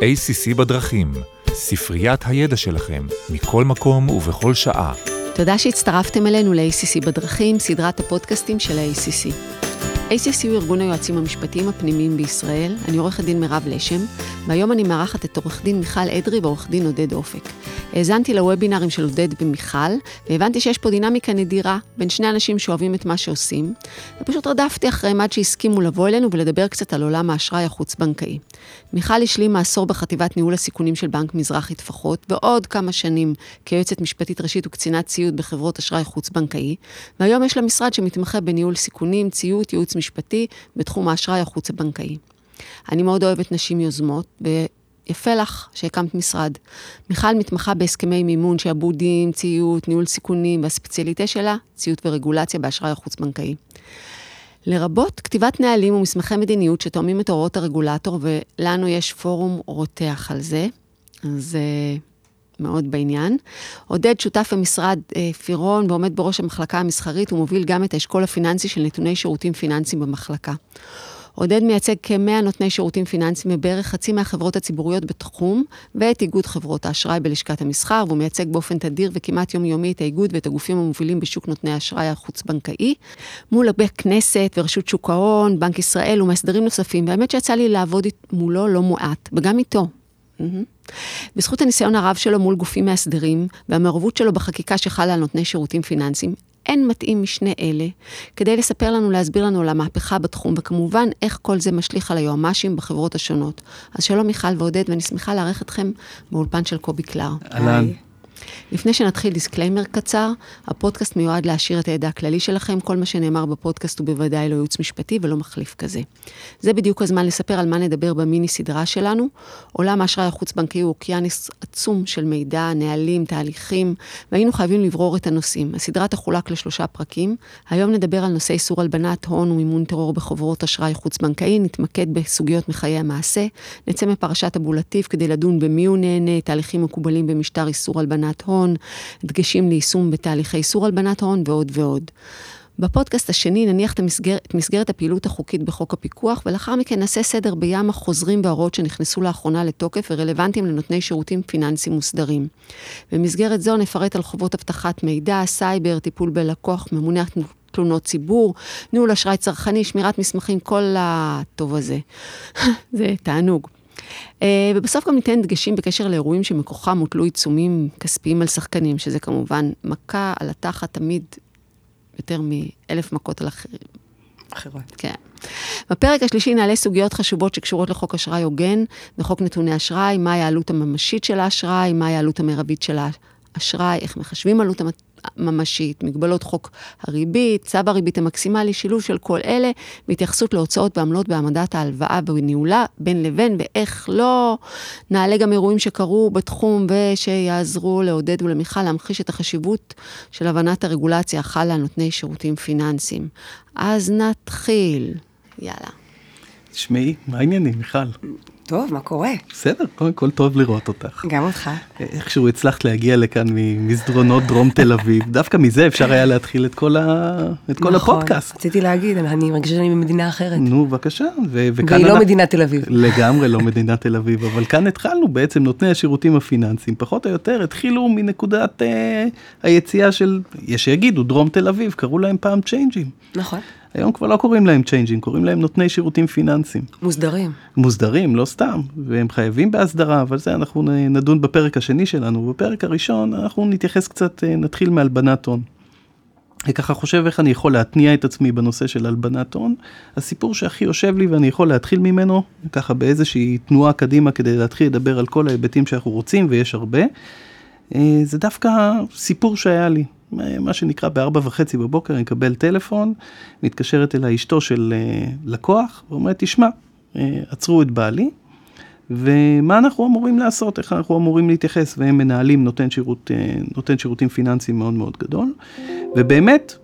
ACC בדרכים, ספריית הידע שלכם, מכל מקום ובכל שעה. תודה שהצטרפתם אלינו ל-ACC בדרכים, סדרת הפודקאסטים של ה-ACC. ACC הוא ארגון היועצים המשפטיים הפנימיים בישראל, אני עורכת דין מירב לשם, והיום אני מארחת את עורך דין מיכל אדרי ועורך דין עודד אופק. האזנתי לוובינרים של עודד ומיכל, והבנתי שיש פה דינמיקה נדירה בין שני אנשים שאוהבים את מה שעושים, ופשוט רדפתי אחריהם עד שהסכימו לבוא אלינו ולדבר קצת על עולם האשראי החוץ-בנקאי. מיכל השלימה עשור בחטיבת ניהול הסיכונים של בנק מזרחי טפחות, ועוד כמה שנים כיועצת משפטית ראשית וקצינת ציוד בחברות אשראי חוץ-בנקאי, והיום יש לה משרד שמתמחה בניהול סיכונים, ציות, ייעוץ משפטי בתחום האשראי החוץ-בנקאי. אני מאוד אוהבת נשים יוזמות, ויפה לך שהקמת משרד. מיכל מתמחה בהסכמי מימון, שעבודים, ציות, ניהול סיכונים, והספציאליטה שלה, ציות ורגולציה באשראי החוץ-בנקאי. לרבות כתיבת נהלים ומסמכי מדיניות שתואמים את הוראות הרגולטור, ולנו יש פורום רותח על זה, אז uh, מאוד בעניין. עודד שותף במשרד uh, פירון ועומד בראש המחלקה המסחרית, ומוביל גם את האשכול הפיננסי של נתוני שירותים פיננסיים במחלקה. עודד מייצג כמאה נותני שירותים פיננסיים מבערך חצי מהחברות הציבוריות בתחום, ואת איגוד חברות האשראי בלשכת המסחר, והוא מייצג באופן תדיר וכמעט יומיומי את האיגוד ואת הגופים המובילים בשוק נותני האשראי החוץ-בנקאי, מול הרבה כנסת ורשות שוק ההון, בנק ישראל ומאסדרים נוספים, והאמת שיצא לי לעבוד מולו לא מועט, וגם איתו. Mm-hmm. בזכות הניסיון הרב שלו מול גופים מאסדרים והמעורבות שלו בחקיקה שחלה על נותני שירותים פיננסיים, אין מתאים משני אלה כדי לספר לנו, להסביר לנו על המהפכה בתחום, וכמובן איך כל זה משליך על היועמ"שים בחברות השונות. אז שלום מיכל ועודד, ואני שמחה לארח אתכם באולפן של קובי קלר. אהלן. לפני שנתחיל disclaimer קצר, הפודקאסט מיועד להעשיר את הידע הכללי שלכם, כל מה שנאמר בפודקאסט הוא בוודאי לא ייעוץ משפטי ולא מחליף כזה. זה בדיוק הזמן לספר על מה נדבר במיני סדרה שלנו. עולם האשראי החוץ-בנקאי הוא אוקיינוס עצום של מידע, נהלים, תהליכים, והיינו חייבים לברור את הנושאים. הסדרה תחולק לשלושה פרקים. היום נדבר על נושא איסור הלבנת הון ומימון טרור בחברות אשראי חוץ-בנקאי, נתמקד בסוגיות מחיי המעשה, נצא מפרשת אבולטיב כדי לדון במי הוא נהנה, תהליכים מקובלים במשטר איסור הלבנת הון, דגשים ליישום בתהליכי איסור הלבנת הון ועוד ועוד. בפודקאסט השני נניח את, המסגר, את מסגרת הפעילות החוקית בחוק הפיקוח, ולאחר מכן נעשה סדר בים החוזרים וההוראות שנכנסו לאחרונה לתוקף ורלוונטיים לנותני שירותים פיננסיים מוסדרים. במסגרת זו נפרט על חובות אבטחת מידע, סייבר, טיפול בלקוח, ממונה תלונות ציבור, ניהול אשראי צרכני, שמירת מסמכים, כל הטוב הזה. זה תענוג. אה, ובסוף גם ניתן דגשים בקשר לאירועים שמכוחם הוטלו עיצומים כספיים על שחקנים, שזה כמובן מכה על התחת תמיד יותר מאלף מכות על אחרים. אחרות. כן. בפרק השלישי נעלה סוגיות חשובות שקשורות לחוק אשראי הוגן וחוק נתוני אשראי, מהי העלות הממשית של האשראי, מהי העלות המרבית של האשראי, איך מחשבים עלות ממשית, מגבלות חוק הריבית, צו הריבית המקסימלי, שילוב של כל אלה, והתייחסות להוצאות ועמלות בהעמדת ההלוואה וניהולה בין לבין, ואיך לא. נעלה גם אירועים שקרו בתחום ושיעזרו לעודד ולמיכל להמחיש את החשיבות של הבנת הרגולציה החלה על נותני שירותים פיננסיים. אז נתחיל. יאללה. תשמעי, מה העניינים, מיכל? טוב, מה קורה? בסדר, קודם כל טוב לראות אותך. גם אותך. איכשהו הצלחת להגיע לכאן ממסדרונות דרום תל אביב, דווקא מזה אפשר היה להתחיל את כל, ה... את כל נכון, הפודקאסט. רציתי להגיד, אני מרגישה שאני במדינה אחרת. נו, בבקשה. ו- והיא לא מדינת תל אביב. לגמרי לא מדינת תל אביב, אבל כאן התחלנו בעצם נותני השירותים הפיננסיים, פחות או יותר התחילו מנקודת אה, היציאה של, יש שיגידו, דרום תל אביב, קראו להם פעם צ'יינג'ים. נכון. היום כבר לא קוראים להם צ'יינג'ים, קוראים להם נותני שירותים פיננסיים. מוסדרים. מוסדרים, לא סתם, והם חייבים בהסדרה, אבל זה אנחנו נדון בפרק השני שלנו. בפרק הראשון אנחנו נתייחס קצת, אה, נתחיל מהלבנת הון. אני ככה חושב איך אני יכול להתניע את עצמי בנושא של הלבנת הון. הסיפור שהכי יושב לי ואני יכול להתחיל ממנו, ככה באיזושהי תנועה קדימה כדי להתחיל לדבר על כל ההיבטים שאנחנו רוצים, ויש הרבה, אה, זה דווקא סיפור שהיה לי. מה שנקרא בארבע וחצי בבוקר, אני מקבל טלפון, מתקשרת אליי אשתו של אה, לקוח, ואומרת, תשמע, עצרו את בעלי, ומה אנחנו אמורים לעשות, איך אנחנו אמורים להתייחס, והם מנהלים נותן, שירות, אה, נותן שירותים פיננסיים מאוד מאוד גדול. ובאמת,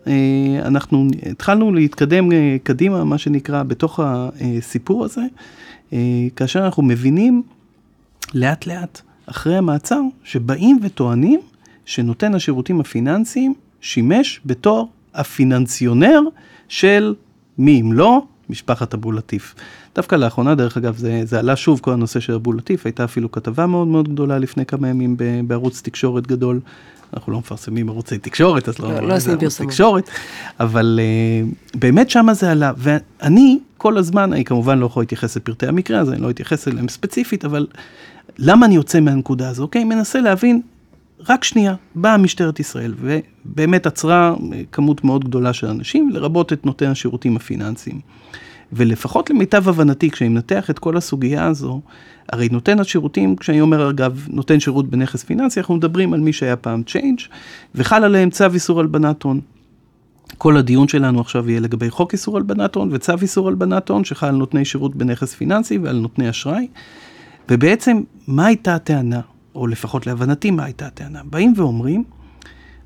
אנחנו התחלנו להתקדם קדימה, מה שנקרא, בתוך הסיפור הזה, כאשר אנחנו מבינים לאט לאט, אחרי המעצר, שבאים וטוענים שנותן השירותים הפיננסיים שימש בתור הפיננציונר של מי אם לא? משפחת אבו לטיף. דווקא לאחרונה, דרך אגב, זה, זה עלה שוב, כל הנושא של אבו לטיף, הייתה אפילו כתבה מאוד מאוד גדולה לפני כמה ימים בערוץ תקשורת גדול. אנחנו לא מפרסמים ערוצי תקשורת, אז לא, לא, לא עושים פרסומות. תקשורת, אבל uh, באמת שמה זה עלה, ואני כל הזמן, אני כמובן לא יכול להתייחס לפרטי המקרה הזה, אני לא אתייחס אליהם ספציפית, אבל למה אני יוצא מהנקודה הזו? אוקיי, מנסה להבין, רק שנייה, באה משטרת ישראל, ובאמת עצרה כמות מאוד גדולה של אנשים, לרבות את נותן השירותים הפיננסיים. ולפחות למיטב הבנתי, כשאני מנתח את כל הסוגיה הזו, הרי נותן השירותים, כשאני אומר אגב, נותן שירות בנכס פיננסי, אנחנו מדברים על מי שהיה פעם צ'יינג' וחל עליהם צו איסור הלבנת הון. כל הדיון שלנו עכשיו יהיה לגבי חוק איסור הלבנת הון וצו איסור הלבנת הון שחל על נותני שירות בנכס פיננסי ועל נותני אשראי. ובעצם, מה הייתה הטענה, או לפחות להבנתי מה הייתה הטענה? באים ואומרים,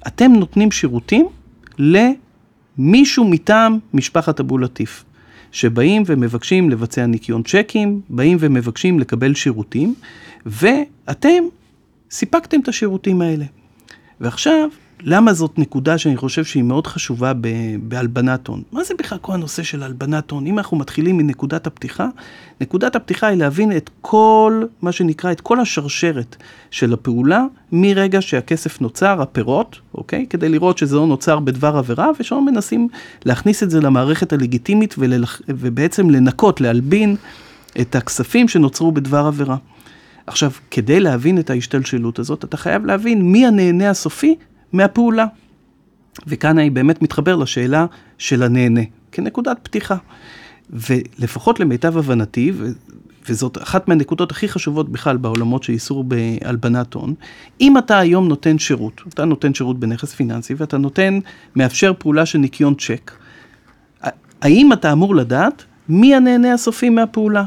אתם נותנים שירותים למישהו מטעם משפחת אבו לטיף. שבאים ומבקשים לבצע ניקיון צ'קים, באים ומבקשים לקבל שירותים, ואתם סיפקתם את השירותים האלה. ועכשיו, למה זאת נקודה שאני חושב שהיא מאוד חשובה בהלבנת הון? מה זה בכלל כל הנושא של הלבנת הון? אם אנחנו מתחילים מנקודת הפתיחה, נקודת הפתיחה היא להבין את כל, מה שנקרא, את כל השרשרת של הפעולה, מרגע שהכסף נוצר, הפירות, אוקיי? כדי לראות שזה לא נוצר בדבר עבירה, ושם מנסים להכניס את זה למערכת הלגיטימית וללח... ובעצם לנקות, להלבין את הכספים שנוצרו בדבר עבירה. עכשיו, כדי להבין את ההשתלשלות הזאת, אתה חייב להבין מי הנהנה הסופי מהפעולה. וכאן אני באמת מתחבר לשאלה של הנהנה, כנקודת פתיחה. ולפחות למיטב הבנתי, ו- וזאת אחת מהנקודות הכי חשובות בכלל בעולמות של איסור בהלבנת הון, אם אתה היום נותן שירות, אתה נותן שירות בנכס פיננסי ואתה נותן, מאפשר פעולה של ניקיון צ'ק, האם אתה אמור לדעת מי הנהנה הסופי מהפעולה?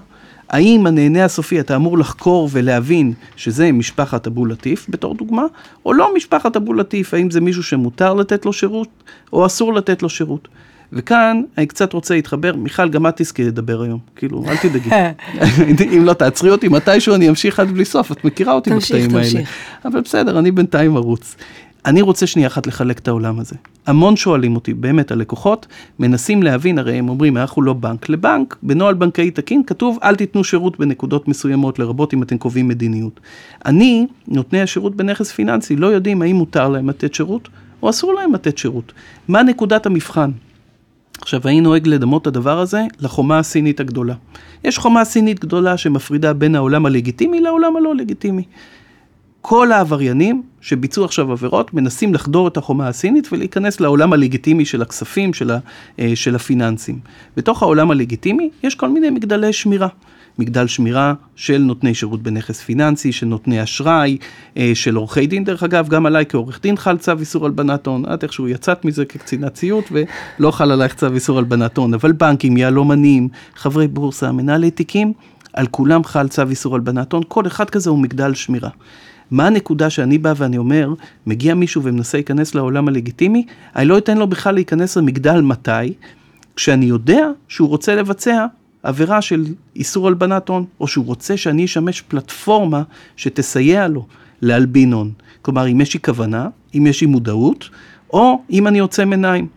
האם הנהנה הסופי אתה אמור לחקור ולהבין שזה משפחת אבו לטיף בתור דוגמה, או לא משפחת אבו לטיף, האם זה מישהו שמותר לתת לו שירות או אסור לתת לו שירות. וכאן אני קצת רוצה להתחבר, מיכל, גם את תזכי לדבר היום, כאילו, אל תדאגי. אם לא תעצרי אותי מתישהו, אני אמשיך עד בלי סוף, את מכירה אותי בקטעים האלה. אבל בסדר, אני בינתיים ארוץ. אני רוצה שנייה אחת לחלק את העולם הזה. המון שואלים אותי, באמת הלקוחות, מנסים להבין, הרי הם אומרים, אנחנו לא בנק. לבנק, בנוהל בנקאי תקין, כתוב, אל תיתנו שירות בנקודות מסוימות, לרבות אם אתם קובעים מדיניות. אני, נותני השירות בנכס פיננסי, לא יודעים האם מותר להם לתת שירות, או אסור להם לתת שירות. מה נקודת המבחן? עכשיו, אני נוהג לדמות את הדבר הזה לחומה הסינית הגדולה. יש חומה סינית גדולה שמפרידה בין העולם הלגיטימי לעולם הלא לגיטימי. כל העבריינים שביצעו עכשיו עבירות מנסים לחדור את החומה הסינית ולהיכנס לעולם הלגיטימי של הכספים, של, ה, אה, של הפיננסים. בתוך העולם הלגיטימי יש כל מיני מגדלי שמירה. מגדל שמירה של נותני שירות בנכס פיננסי, של נותני אשראי, אה, של עורכי דין, דרך אגב, גם עליי כעורך דין חל צו איסור הלבנת הון, את איכשהו יצאת מזה כקצינת ציות ולא חל עלייך צו איסור הלבנת הון, אבל בנקים, יהלומנים, חברי בורסה, מנהלי תיקים, על כולם חל צו איסור הלבנת הון, כל אחד כזה הוא מגדל שמירה. מה הנקודה שאני בא ואני אומר, מגיע מישהו ומנסה להיכנס לעולם הלגיטימי, אני לא אתן לו בכלל להיכנס למגדל מתי, כשאני יודע שהוא רוצה לבצע עבירה של איסור הלבנת הון, או שהוא רוצה שאני אשמש פלטפורמה שתסייע לו להלבין הון. כלומר, אם יש לי כוונה, אם יש לי מודעות, או אם אני עוצם עיניים.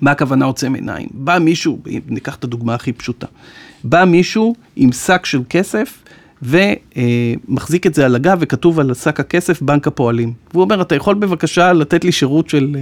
מה הכוונה עוצם עיניים? בא מישהו, ניקח את הדוגמה הכי פשוטה, בא מישהו עם שק של כסף, ומחזיק את זה על הגב וכתוב על שק הכסף בנק הפועלים. והוא אומר, אתה יכול בבקשה לתת לי שירות של,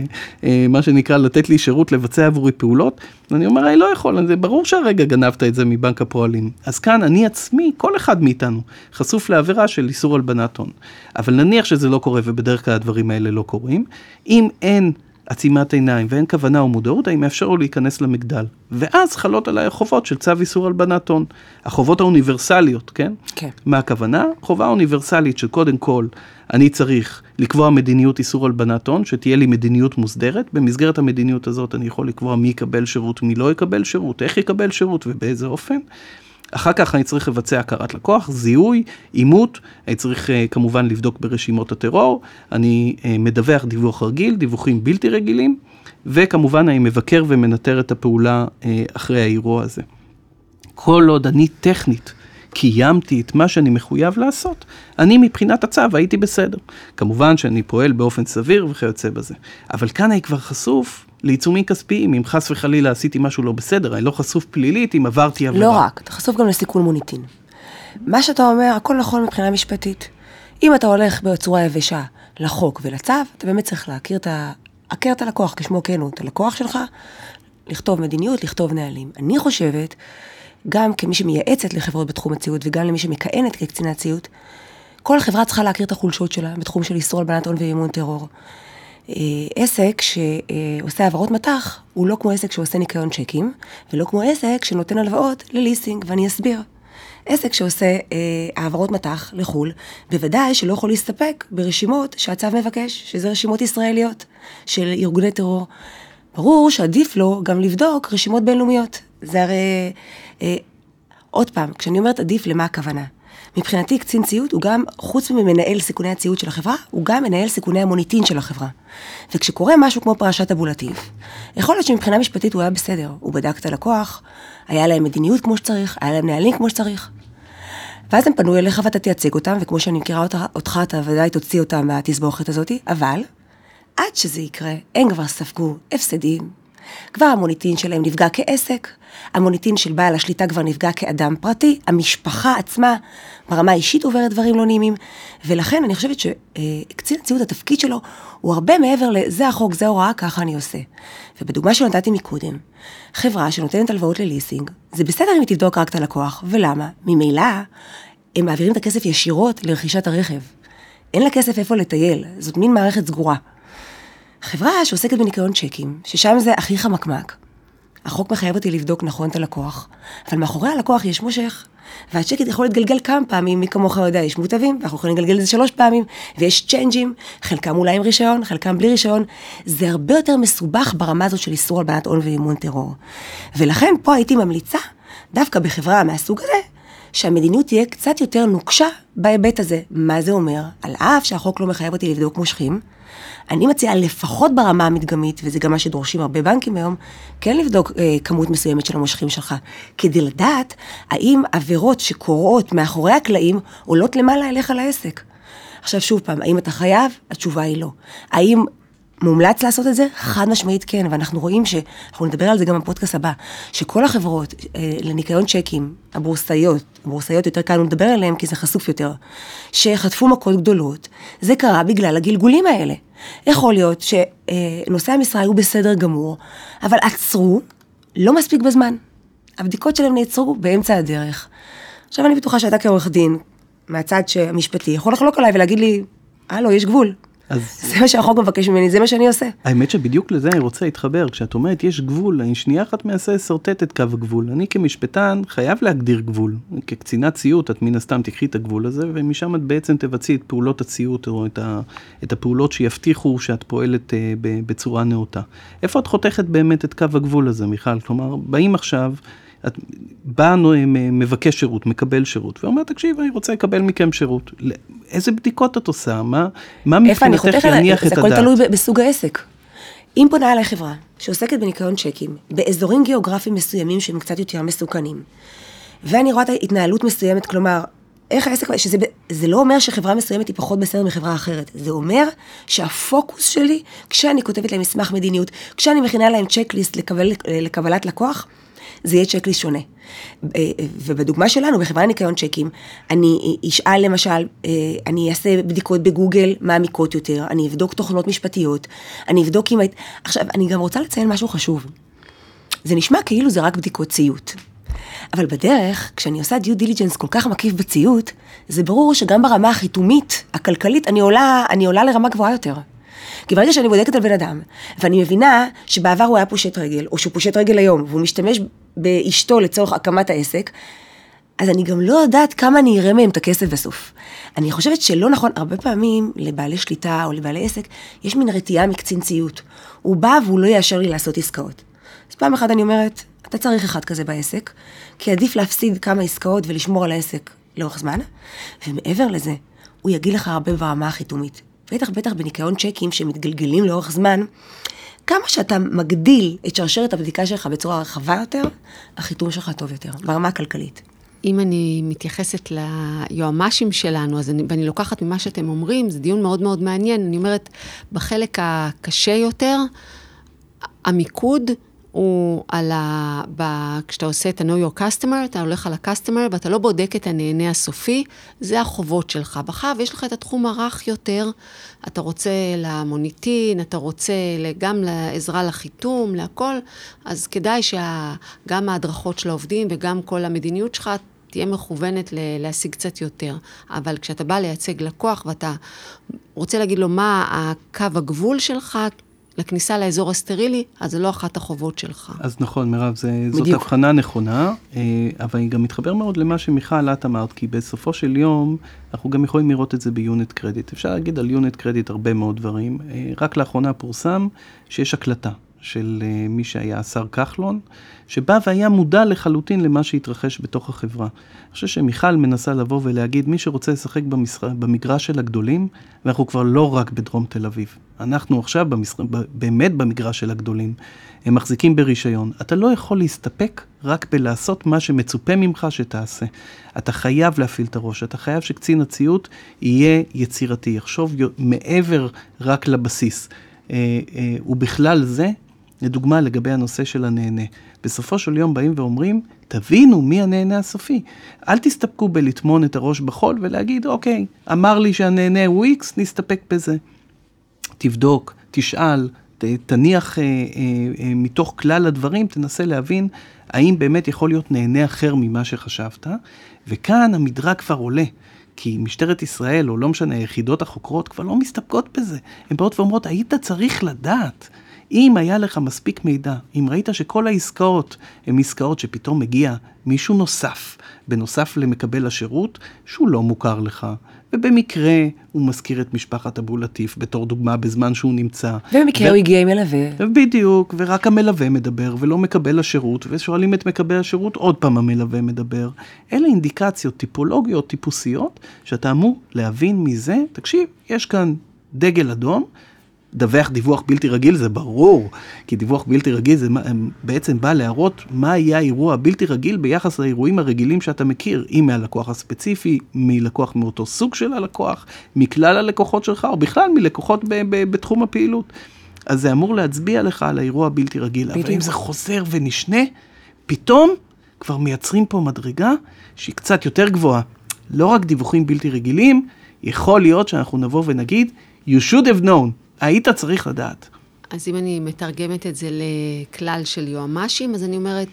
אה, מה שנקרא, לתת לי שירות לבצע עבורי פעולות? ואני אומר, אני לא יכול, זה ברור שהרגע גנבת את זה מבנק הפועלים. אז כאן אני עצמי, כל אחד מאיתנו, חשוף לעבירה של איסור הלבנת הון. אבל נניח שזה לא קורה, ובדרך כלל הדברים האלה לא קורים. אם אין... עצימת עיניים ואין כוונה או מודעות, אני מאפשר לו להיכנס למגדל. ואז חלות עליי החובות של צו איסור הלבנת הון. החובות האוניברסליות, כן? כן. מה הכוונה? חובה אוניברסלית שקודם כל אני צריך לקבוע מדיניות איסור הלבנת הון, שתהיה לי מדיניות מוסדרת. במסגרת המדיניות הזאת אני יכול לקבוע מי יקבל שירות, מי לא יקבל שירות, איך יקבל שירות ובאיזה אופן. אחר כך אני צריך לבצע הכרת לקוח, זיהוי, אימות, אני צריך uh, כמובן לבדוק ברשימות הטרור, אני uh, מדווח דיווח רגיל, דיווחים בלתי רגילים, וכמובן אני מבקר ומנטר את הפעולה uh, אחרי האירוע הזה. כל עוד אני טכנית קיימתי את מה שאני מחויב לעשות, אני מבחינת הצו הייתי בסדר. כמובן שאני פועל באופן סביר וכיוצא בזה. אבל כאן אני כבר חשוף לעיצומים כספיים, אם חס וחלילה עשיתי משהו לא בסדר, אני לא חשוף פלילית אם עברתי עבירה. לא רק, אתה חשוף גם לסיכון מוניטין. מה שאתה אומר, הכל נכון מבחינה משפטית. אם אתה הולך בצורה יבשה לחוק ולצו, אתה באמת צריך להכיר את ה... הכר את הלקוח, כשמו כן הוא, את הלקוח שלך, לכתוב מדיניות, לכתוב נהלים. אני חושבת, גם כמי שמייעצת לחברות בתחום הציות וגם למי שמכהנת כקצינת ציות, כל חברה צריכה להכיר את החולשות שלה בתחום של איסור הלבנת הון ואימון טרור. אה, עסק שעושה העברות מטח הוא לא כמו עסק שעושה ניקיון צ'קים, ולא כמו עסק שנותן הלוואות לליסינג, ואני אסביר. עסק שעושה אה, העברות מטח לחו"ל, בוודאי שלא יכול להסתפק ברשימות שהצו מבקש, שזה רשימות ישראליות של ארגוני טרור. ברור שעדיף לו גם לבדוק רשימות בינלאומיות. זה הרי... אה, עוד פעם, כשאני אומרת עדיף, למה הכוונה? מבחינתי קצין ציות הוא גם, חוץ ממנהל סיכוני הציות של החברה, הוא גם מנהל סיכוני המוניטין של החברה. וכשקורה משהו כמו פרשת אבו לטיף, יכול להיות שמבחינה משפטית הוא היה בסדר, הוא בדק את הלקוח, היה להם מדיניות כמו שצריך, היה להם נהלים כמו שצריך. ואז הם פנו אליך ואתה תייצג אותם, וכמו שאני מכירה אותך, אותך אתה ודאי תוציא אותם מהתסבוכת הזאת, אבל עד שזה יקרה, הם כבר ספגו הפסדים, כבר המוניטין שלהם נפגע כעסק, המוניטין של בעל השליטה כבר נפגע כאדם פרטי, המשפחה עצמה ברמה האישית עוברת דברים לא נעימים, ולכן אני חושבת שקצין הציות, התפקיד שלו הוא הרבה מעבר לזה החוק, זה הוראה, ככה אני עושה. ובדוגמה שנתתי מקודם, חברה שנותנת הלוואות לליסינג, זה בסדר אם היא תבדוק רק את הלקוח, ולמה? ממילא הם מעבירים את הכסף ישירות לרכישת הרכב. אין לה כסף איפה לטייל, זאת מין מערכת סגורה. חברה שעוסקת בניקיון צ'קים, ששם זה הכי חמקמק. החוק מחייב אותי לבדוק נכון את הלקוח, אבל מאחורי הלקוח יש מושך. והצ'קית יכול להתגלגל כמה פעמים, מי כמוך יודע, יש מוטבים, ואנחנו יכולים לגלגל את זה שלוש פעמים, ויש צ'יינג'ים, חלקם אולי עם רישיון, חלקם בלי רישיון. זה הרבה יותר מסובך ברמה הזאת של איסור הלבנת הון ואימון טרור. ולכן פה הייתי ממליצה, דווקא בחברה מהסוג הזה, שהמדיניות תהיה קצת יותר נוקשה בהיבט הזה. מה זה אומר? על אף שהחוק לא מחייב אותי לבדוק מושכים, אני מציעה לפחות ברמה המדגמית, וזה גם מה שדורשים הרבה בנקים היום, כן לבדוק אה, כמות מסוימת של המושכים שלך, כדי לדעת האם עבירות שקורות מאחורי הקלעים עולות למעלה אליך לעסק. עכשיו שוב פעם, האם אתה חייב? התשובה היא לא. האם מומלץ לעשות את זה? חד משמעית כן, ואנחנו רואים ש... אנחנו נדבר על זה גם בפודקאסט הבא, שכל החברות אה, לניקיון צ'קים, הבורסאיות, הבורסאיות יותר קל לדבר עליהן כי זה חשוף יותר, שחטפו מכות גדולות, זה קרה בגלל הגלגולים האלה. יכול להיות שנושאי המשרה היו בסדר גמור, אבל עצרו לא מספיק בזמן. הבדיקות שלהם נעצרו באמצע הדרך. עכשיו אני בטוחה שאתה כעורך דין, מהצד המשפטי, יכול לחלוק עליי ולהגיד לי, הלו, יש גבול. אז... זה מה שהחוק מבקש ממני, זה מה שאני עושה. האמת שבדיוק לזה אני רוצה להתחבר, כשאת אומרת יש גבול, אני שנייה אחת מנסה לשרטט את קו הגבול. אני כמשפטן חייב להגדיר גבול. כקצינת ציות, את מן הסתם תקחי את הגבול הזה, ומשם את בעצם תבצעי את פעולות הציות, או את, ה, את הפעולות שיבטיחו שאת פועלת אה, בצורה נאותה. איפה את חותכת באמת את קו הגבול הזה, מיכל? כלומר, באים עכשיו... את בא מבקש שירות, מקבל שירות, ואומר, תקשיב, אני רוצה לקבל מכם שירות. איזה בדיקות את עושה? מה, מה מבחינתך יניח את הדעת? זה הכל תלוי בסוג העסק. אם פונה אליי חברה שעוסקת בניקיון צ'קים, באזורים גיאוגרפיים מסוימים שהם קצת יותר מסוכנים, ואני רואה את ההתנהלות מסוימת, כלומר, איך העסק, שזה זה לא אומר שחברה מסוימת היא פחות בסדר מחברה אחרת, זה אומר שהפוקוס שלי, כשאני כותבת להם מסמך מדיניות, כשאני מכינה להם צ'קליסט לקבל, לקבלת לקוח, זה יהיה צ'קליסט שונה. אה, ובדוגמה שלנו, בחברה לניקיון צ'קים, אני אשאל למשל, אה, אני אעשה בדיקות בגוגל מעמיקות יותר, אני אבדוק תוכנות משפטיות, אני אבדוק אם... עכשיו, אני גם רוצה לציין משהו חשוב. זה נשמע כאילו זה רק בדיקות ציות. אבל בדרך, כשאני עושה דיו דיליג'נס כל כך מקיף בציות, זה ברור שגם ברמה החיתומית, הכלכלית, אני עולה, אני עולה לרמה גבוהה יותר. כי ברגע שאני בודקת על בן אדם, ואני מבינה שבעבר הוא היה פושט רגל, או שהוא פושט רגל היום, והוא משתמש באשתו לצורך הקמת העסק, אז אני גם לא יודעת כמה אני אראה מהם את הכסף בסוף. אני חושבת שלא נכון, הרבה פעמים לבעלי שליטה או לבעלי עסק, יש מין רתיעה מקצין ציות. הוא בא והוא לא יאשר לי לעשות עסקאות. אז פעם אחת אני אומרת, אתה צריך אחד כזה בעסק, כי עדיף להפסיד כמה עסקאות ולשמור על העסק לאורך זמן, ומעבר לזה, הוא יגיד לך הרבה ברמה החיתומית. בטח בטח בניקיון צ'קים שמתגלגלים לאורך זמן, כמה שאתה מגדיל את שרשרת הבדיקה שלך בצורה רחבה יותר, החיתום שלך טוב יותר, ברמה הכלכלית. אם אני מתייחסת ליועמ"שים שלנו, אז אני, ואני לוקחת ממה שאתם אומרים, זה דיון מאוד מאוד מעניין. אני אומרת, בחלק הקשה יותר, המיקוד הוא על ה... ב... כשאתה עושה את ה-know your customer, אתה הולך על ה-customer ואתה לא בודק את הנהנה הסופי, זה החובות שלך. בחר ויש לך את התחום הרך יותר, אתה רוצה למוניטין, אתה רוצה גם לעזרה לחיתום, להכל, אז כדאי שגם ההדרכות של העובדים וגם כל המדיניות שלך תהיה מכוונת ל- להשיג קצת יותר. אבל כשאתה בא לייצג לקוח ואתה רוצה להגיד לו מה הקו הגבול שלך, לכניסה לאזור הסטרילי, אז זה לא אחת החובות שלך. אז נכון, מירב, זה, זאת. הבחנה נכונה, אה, אבל אני גם מתחבר מאוד למה שמיכל את אמרת, כי בסופו של יום, אנחנו גם יכולים לראות את זה ב Unet Credit. אפשר להגיד על Unet Credit הרבה מאוד דברים. אה, רק לאחרונה פורסם שיש הקלטה של אה, מי שהיה השר כחלון, שבא והיה מודע לחלוטין למה שהתרחש בתוך החברה. אני חושב שמיכל מנסה לבוא ולהגיד, מי שרוצה לשחק במשר... במגרש של הגדולים, ואנחנו כבר לא רק בדרום תל אביב. אנחנו עכשיו במשר... באמת במגרש של הגדולים. הם מחזיקים ברישיון. אתה לא יכול להסתפק רק בלעשות מה שמצופה ממך שתעשה. אתה חייב להפעיל את הראש, אתה חייב שקצין הציות יהיה יצירתי, יחשוב מעבר רק לבסיס. אה, אה, ובכלל זה, לדוגמה לגבי הנושא של הנהנה. בסופו של יום באים ואומרים, תבינו מי הנהנה הסופי. אל תסתפקו בלטמון את הראש בחול ולהגיד, אוקיי, אמר לי שהנהנה הוא איקס, נסתפק בזה. תבדוק, תשאל, ת, תניח אה, אה, אה, מתוך כלל הדברים, תנסה להבין האם באמת יכול להיות נהנה אחר ממה שחשבת, וכאן המדרג כבר עולה. כי משטרת ישראל, או לא משנה, היחידות החוקרות כבר לא מסתפקות בזה. הן באות ואומרות, היית צריך לדעת. אם היה לך מספיק מידע, אם ראית שכל העסקאות הן עסקאות שפתאום מגיע מישהו נוסף, בנוסף למקבל השירות, שהוא לא מוכר לך, ובמקרה הוא מזכיר את משפחת אבו לטיף בתור דוגמה בזמן שהוא נמצא. ובמקרה ו- הוא הגיע עם מלווה. בדיוק, ורק המלווה מדבר ולא מקבל השירות, ושואלים את מקבל השירות, עוד פעם המלווה מדבר. אלה אינדיקציות טיפולוגיות, טיפוסיות, שאתה אמור להבין מזה, תקשיב, יש כאן דגל אדום, דווח דיווח בלתי רגיל, זה ברור, כי דיווח בלתי רגיל זה בעצם בא להראות מה יהיה האירוע הבלתי רגיל ביחס לאירועים הרגילים שאתה מכיר, אם מהלקוח הספציפי, מלקוח מאותו סוג של הלקוח, מכלל הלקוחות שלך, או בכלל מלקוחות ב- ב- בתחום הפעילות. אז זה אמור להצביע לך על האירוע הבלתי רגיל. אבל אם. זה חוזר ונשנה, פתאום כבר מייצרים פה מדרגה שהיא קצת יותר גבוהה. לא רק דיווחים בלתי רגילים, יכול להיות שאנחנו נבוא ונגיד, you should have known, היית צריך לדעת. אז אם אני מתרגמת את זה לכלל של יועמ"שים, אז אני אומרת,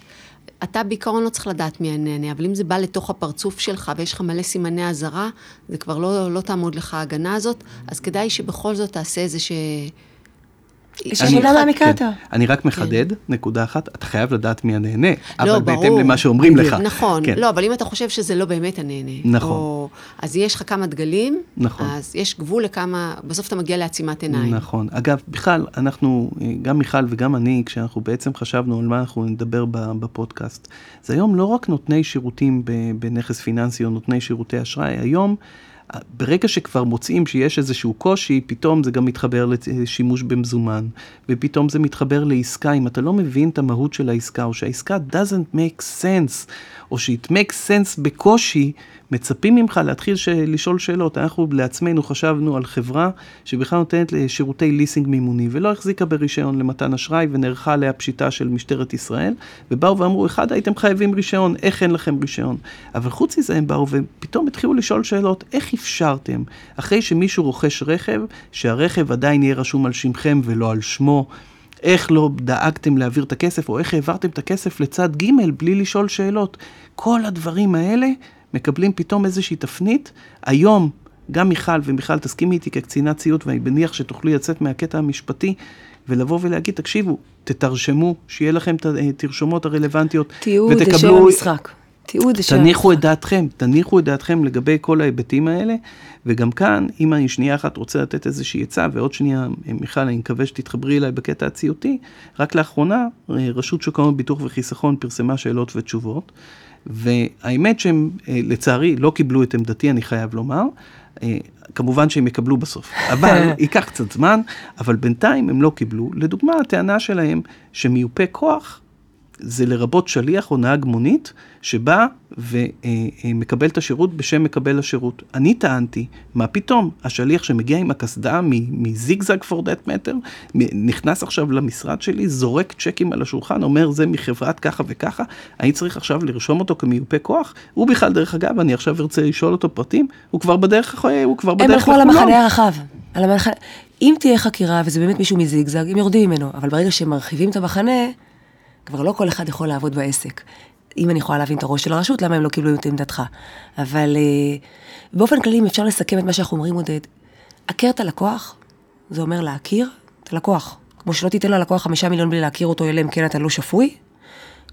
אתה בעיקרון לא צריך לדעת מי הנהנה, אבל אם זה בא לתוך הפרצוף שלך ויש לך מלא סימני אזהרה, זה כבר לא, לא תעמוד לך ההגנה הזאת, אז כדאי שבכל זאת תעשה איזה ש... יש עבודה מעמיקה כן, יותר. אני רק מחדד, נקודה אחת, אתה חייב לדעת מי הנהנה, אבל לא, בהתאם ברור. למה שאומרים לך. נכון, כן. לא, אבל אם אתה חושב שזה לא באמת הנהנה. נכון. או, אז יש לך כמה דגלים, נכון. אז יש גבול לכמה, בסוף אתה מגיע לעצימת עיניים. נכון. אגב, בכלל, אנחנו, גם מיכל וגם אני, כשאנחנו בעצם חשבנו על מה אנחנו נדבר בפודקאסט, זה היום לא רק נותני שירותים בנכס פיננסי או נותני שירותי אשראי, היום, ברגע שכבר מוצאים שיש איזשהו קושי, פתאום זה גם מתחבר לשימוש במזומן, ופתאום זה מתחבר לעסקה. אם אתה לא מבין את המהות של העסקה, או שהעסקה doesn't make sense, או ש-it makes sense בקושי, מצפים ממך להתחיל ש... לשאול שאלות. אנחנו לעצמנו חשבנו על חברה שבכלל נותנת שירותי ליסינג מימוני, ולא החזיקה ברישיון למתן אשראי, ונערכה עליה פשיטה של משטרת ישראל, ובאו ואמרו, אחד, הייתם חייבים רישיון, איך אין לכם רישיון? אבל חוץ מזה הם באו ופתאום התחילו לשאול שאלות, איך אפשרתם, אחרי שמישהו רוכש רכב, שהרכב עדיין יהיה רשום על שמכם ולא על שמו, איך לא דאגתם להעביר את הכסף, או איך העברתם את הכסף לצד ג' בלי לשאול שאלות. כל הדברים האלה מקבלים פתאום איזושהי תפנית. היום, גם מיכל, ומיכל תסכימי איתי כקצינת ציות, ואני מניח שתוכלי לצאת מהקטע המשפטי, ולבוא ולהגיד, תקשיבו, תתרשמו, שיהיה לכם את התרשומות הרלוונטיות. תיעוד זה שם ותקבלו- המשחק. תיעוד זה שם תניחו את. דעתכם, תניחו את דעתכם לגבי כל ההיבטים האלה, וגם כאן, אם אני שנייה אחת רוצה לתת איזושהי עצה, ועוד שנייה, מיכל, אני מקווה שתתחברי אליי בקטע הציותי, רק לאחרונה, אה, רשות שוק ההון, ביטוח וחיסכון פרסמה שאלות ותשובות, והאמת שהם, אה, לצערי, לא קיבלו את עמדתי, אני חייב לומר. אה, כמובן שהם יקבלו בסוף, אבל ייקח קצת זמן, אבל בינתיים הם לא קיבלו. לדוגמה, הטענה שלהם שמיופה כוח זה לרבות שליח או נהג מונית שבא ומקבל את השירות בשם מקבל השירות. אני טענתי, מה פתאום, השליח שמגיע עם הקסדה מזיגזג פור דאט מטר, נכנס עכשיו למשרד שלי, זורק צ'קים על השולחן, אומר זה מחברת ככה וככה, אני צריך עכשיו לרשום אותו כמיופה כוח? הוא בכלל, דרך אגב, אני עכשיו ארצה לשאול אותו פרטים, הוא כבר בדרך, הוא כבר בדרך הם הלכו על המחנה הרחב. על המחנה... אם תהיה חקירה וזה באמת מישהו מזיגזג, הם יורדים ממנו, אבל ברגע שהם מרחיבים את המחנה, כבר לא כל אחד יכול לעבוד בעסק. אם אני יכולה להבין את הראש של הרשות, למה הם לא קיבלו את עמדתך. אבל אה, באופן כללי, אם אפשר לסכם את מה שאנחנו אומרים, עודד, הכר את הלקוח, זה אומר להכיר את הלקוח. כמו שלא תיתן ללקוח חמישה מיליון בלי להכיר אותו, אלא אם כן אתה לא שפוי,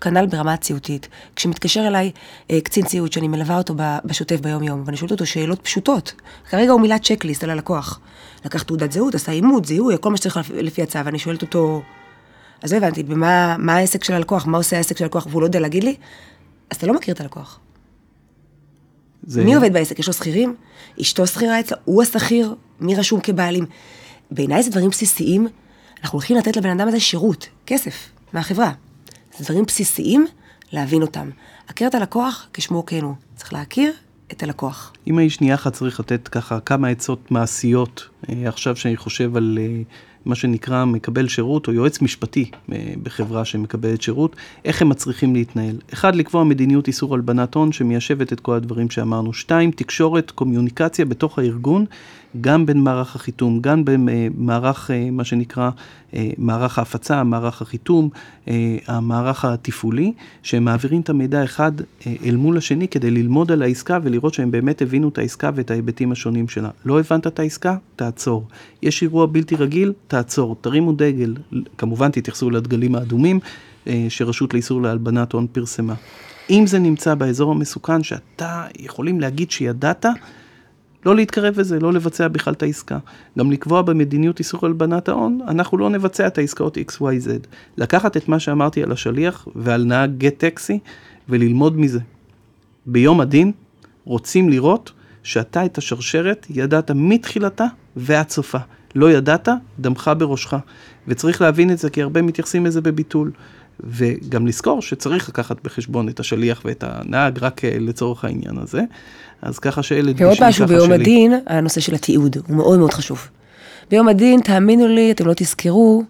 כנ"ל ברמה הציותית. כשמתקשר אליי אה, קצין ציות שאני מלווה אותו בשוטף ביום-יום, ואני שואלת אותו שאלות פשוטות, כרגע הוא מילא צ'קליסט על הלקוח. לקח תעודת זהות, עשה אימות, זיהוי, כל מה שצריך לפי הצו, ואני שואלת אותו, אז לא הבנתי, במה מה העסק של הלקוח, מה עושה העסק של הלקוח, והוא לא יודע להגיד לי, אז אתה לא מכיר את הלקוח. זה... מי עובד בעסק? יש לו שכירים? אשתו שכירה אצלו? הוא השכיר? מי רשום כבעלים? בעיניי זה דברים בסיסיים, אנחנו הולכים לתת לבן אדם הזה שירות, כסף, מהחברה. זה דברים בסיסיים, להבין אותם. הכר את הלקוח כשמו כן הוא. צריך להכיר את הלקוח. אם אני שנייה אחת צריך לתת ככה כמה עצות מעשיות, אה, עכשיו שאני חושב על אה, מה שנקרא מקבל שירות או יועץ משפטי אה, בחברה שמקבלת שירות, איך הם מצריכים להתנהל. אחד, לקבוע מדיניות איסור הלבנת הון שמיישבת את כל הדברים שאמרנו. שתיים, תקשורת, קומיוניקציה בתוך הארגון, גם בין מערך החיתום, גם במערך, אה, מה שנקרא, אה, מערך ההפצה, מערך החיתום, המערך התפעולי, שהם מעבירים את המידע אחד אל מול השני כדי ללמוד על העסקה ולראות שהם באמת הבינו את העסקה ואת ההיבטים השונים שלה. לא הבנת את העסקה? תעצור. יש אירוע בלתי רגיל? תעצור, תרימו דגל, כמובן תתייחסו לדגלים האדומים אה, שרשות לאיסור להלבנת הון פרסמה. אם זה נמצא באזור המסוכן שאתה יכולים להגיד שידעת, לא להתקרב לזה, לא לבצע בכלל את העסקה. גם לקבוע במדיניות איסור הלבנת ההון, אנחנו לא נבצע את העסקאות XYZ. לקחת את מה שאמרתי על השליח ועל נהג גט טקסי וללמוד מזה. ביום הדין רוצים לראות שאתה את השרשרת ידעת מתחילתה ועד סופה. לא ידעת, דמך בראשך. וצריך להבין את זה, כי הרבה מתייחסים לזה בביטול. וגם לזכור שצריך לקחת בחשבון את השליח ואת הנהג רק אה, לצורך העניין הזה. אז ככה שאלה דגשים ועוד משהו ביום שלי. הדין, הנושא של התיעוד, הוא מאוד מאוד חשוב. ביום הדין, תאמינו לי, אתם לא תזכרו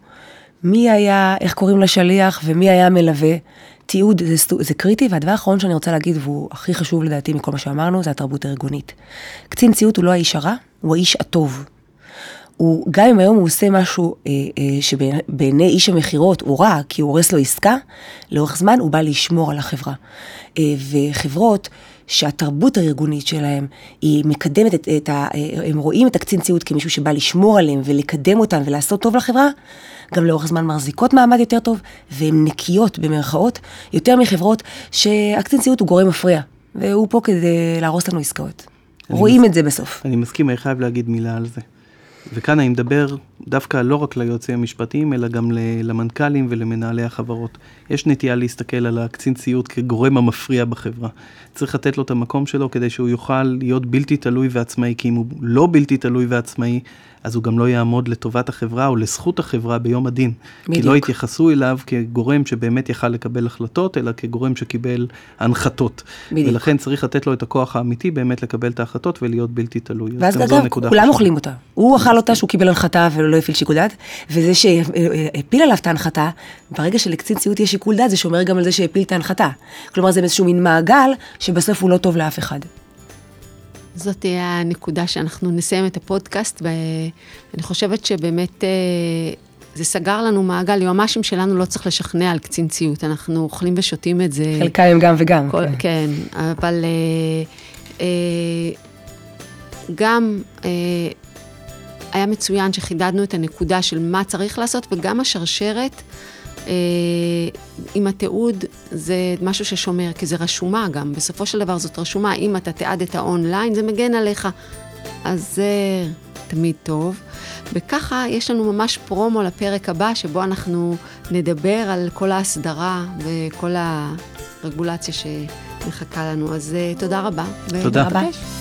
מי היה, איך קוראים לשליח ומי היה מלווה. תיעוד זה, זה קריטי, והדבר האחרון שאני רוצה להגיד, והוא הכי חשוב לדעתי מכל מה שאמרנו, זה התרבות הארגונית. קצין ציות הוא לא האיש הרע, הוא האיש הטוב. הוא, גם אם היום הוא עושה משהו אה, אה, שבעיני איש המכירות הוא רע, כי הוא הורס לו עסקה, לאורך זמן הוא בא לשמור על החברה. אה, וחברות שהתרבות הארגונית שלהם היא מקדמת את, את ה... אה, הם רואים את הקצין ציות כמישהו שבא לשמור עליהם ולקדם אותם ולעשות טוב לחברה, גם לאורך זמן מחזיקות מעמד יותר טוב, והן נקיות במרכאות, יותר מחברות שהקצין ציות הוא גורם מפריע, והוא פה כדי להרוס לנו עסקאות. רואים מס... את זה בסוף. אני מסכים, אני חייב להגיד מילה על זה. וכאן אני מדבר דווקא לא רק ליועצים המשפטיים, אלא גם למנכ"לים ולמנהלי החברות. יש נטייה להסתכל על הקצין ציות כגורם המפריע בחברה. צריך לתת לו את המקום שלו כדי שהוא יוכל להיות בלתי תלוי ועצמאי, כי אם הוא לא בלתי תלוי ועצמאי, אז הוא גם לא יעמוד לטובת החברה או לזכות החברה ביום הדין. בדיוק. כי לא יתייחסו אליו כגורם שבאמת יכל לקבל החלטות, אלא כגורם שקיבל הנחתות. בדיוק. ולכן צריך לתת לו את הכוח האמיתי באמת לקבל את ההחלטות ולהיות בלתי תלוי. ואז אגב, כולם אוכלים אותה. הוא אכל אותה שהוא קיבל הנחתה ולא הפעיל שיקול דעת, וזה שהפיל עליו את ההנחתה, ברגע שלקצין ציות יש שיקול דעת, זה שומר גם על זה שהפיל את ההנחתה. כלומר, זה איזשהו מין מעגל שבסוף הוא לא טוב לאף אחד. זאת תהיה הנקודה שאנחנו נסיים את הפודקאסט, ואני חושבת שבאמת אה, זה סגר לנו מעגל, יועמ"שים שלנו לא צריך לשכנע על קצין ציות, אנחנו אוכלים ושותים את זה. חלקם הם גם וגם. כל, כן. כן, אבל אה, אה, גם אה, היה מצוין שחידדנו את הנקודה של מה צריך לעשות, וגם השרשרת. אה, עם התיעוד זה משהו ששומר, כי זה רשומה גם, בסופו של דבר זאת רשומה, אם אתה תיעדת אונליין זה מגן עליך, אז זה תמיד טוב. וככה יש לנו ממש פרומו לפרק הבא, שבו אנחנו נדבר על כל ההסדרה וכל הרגולציה שמחכה לנו. אז אה, תודה רבה. תודה. ונפגש.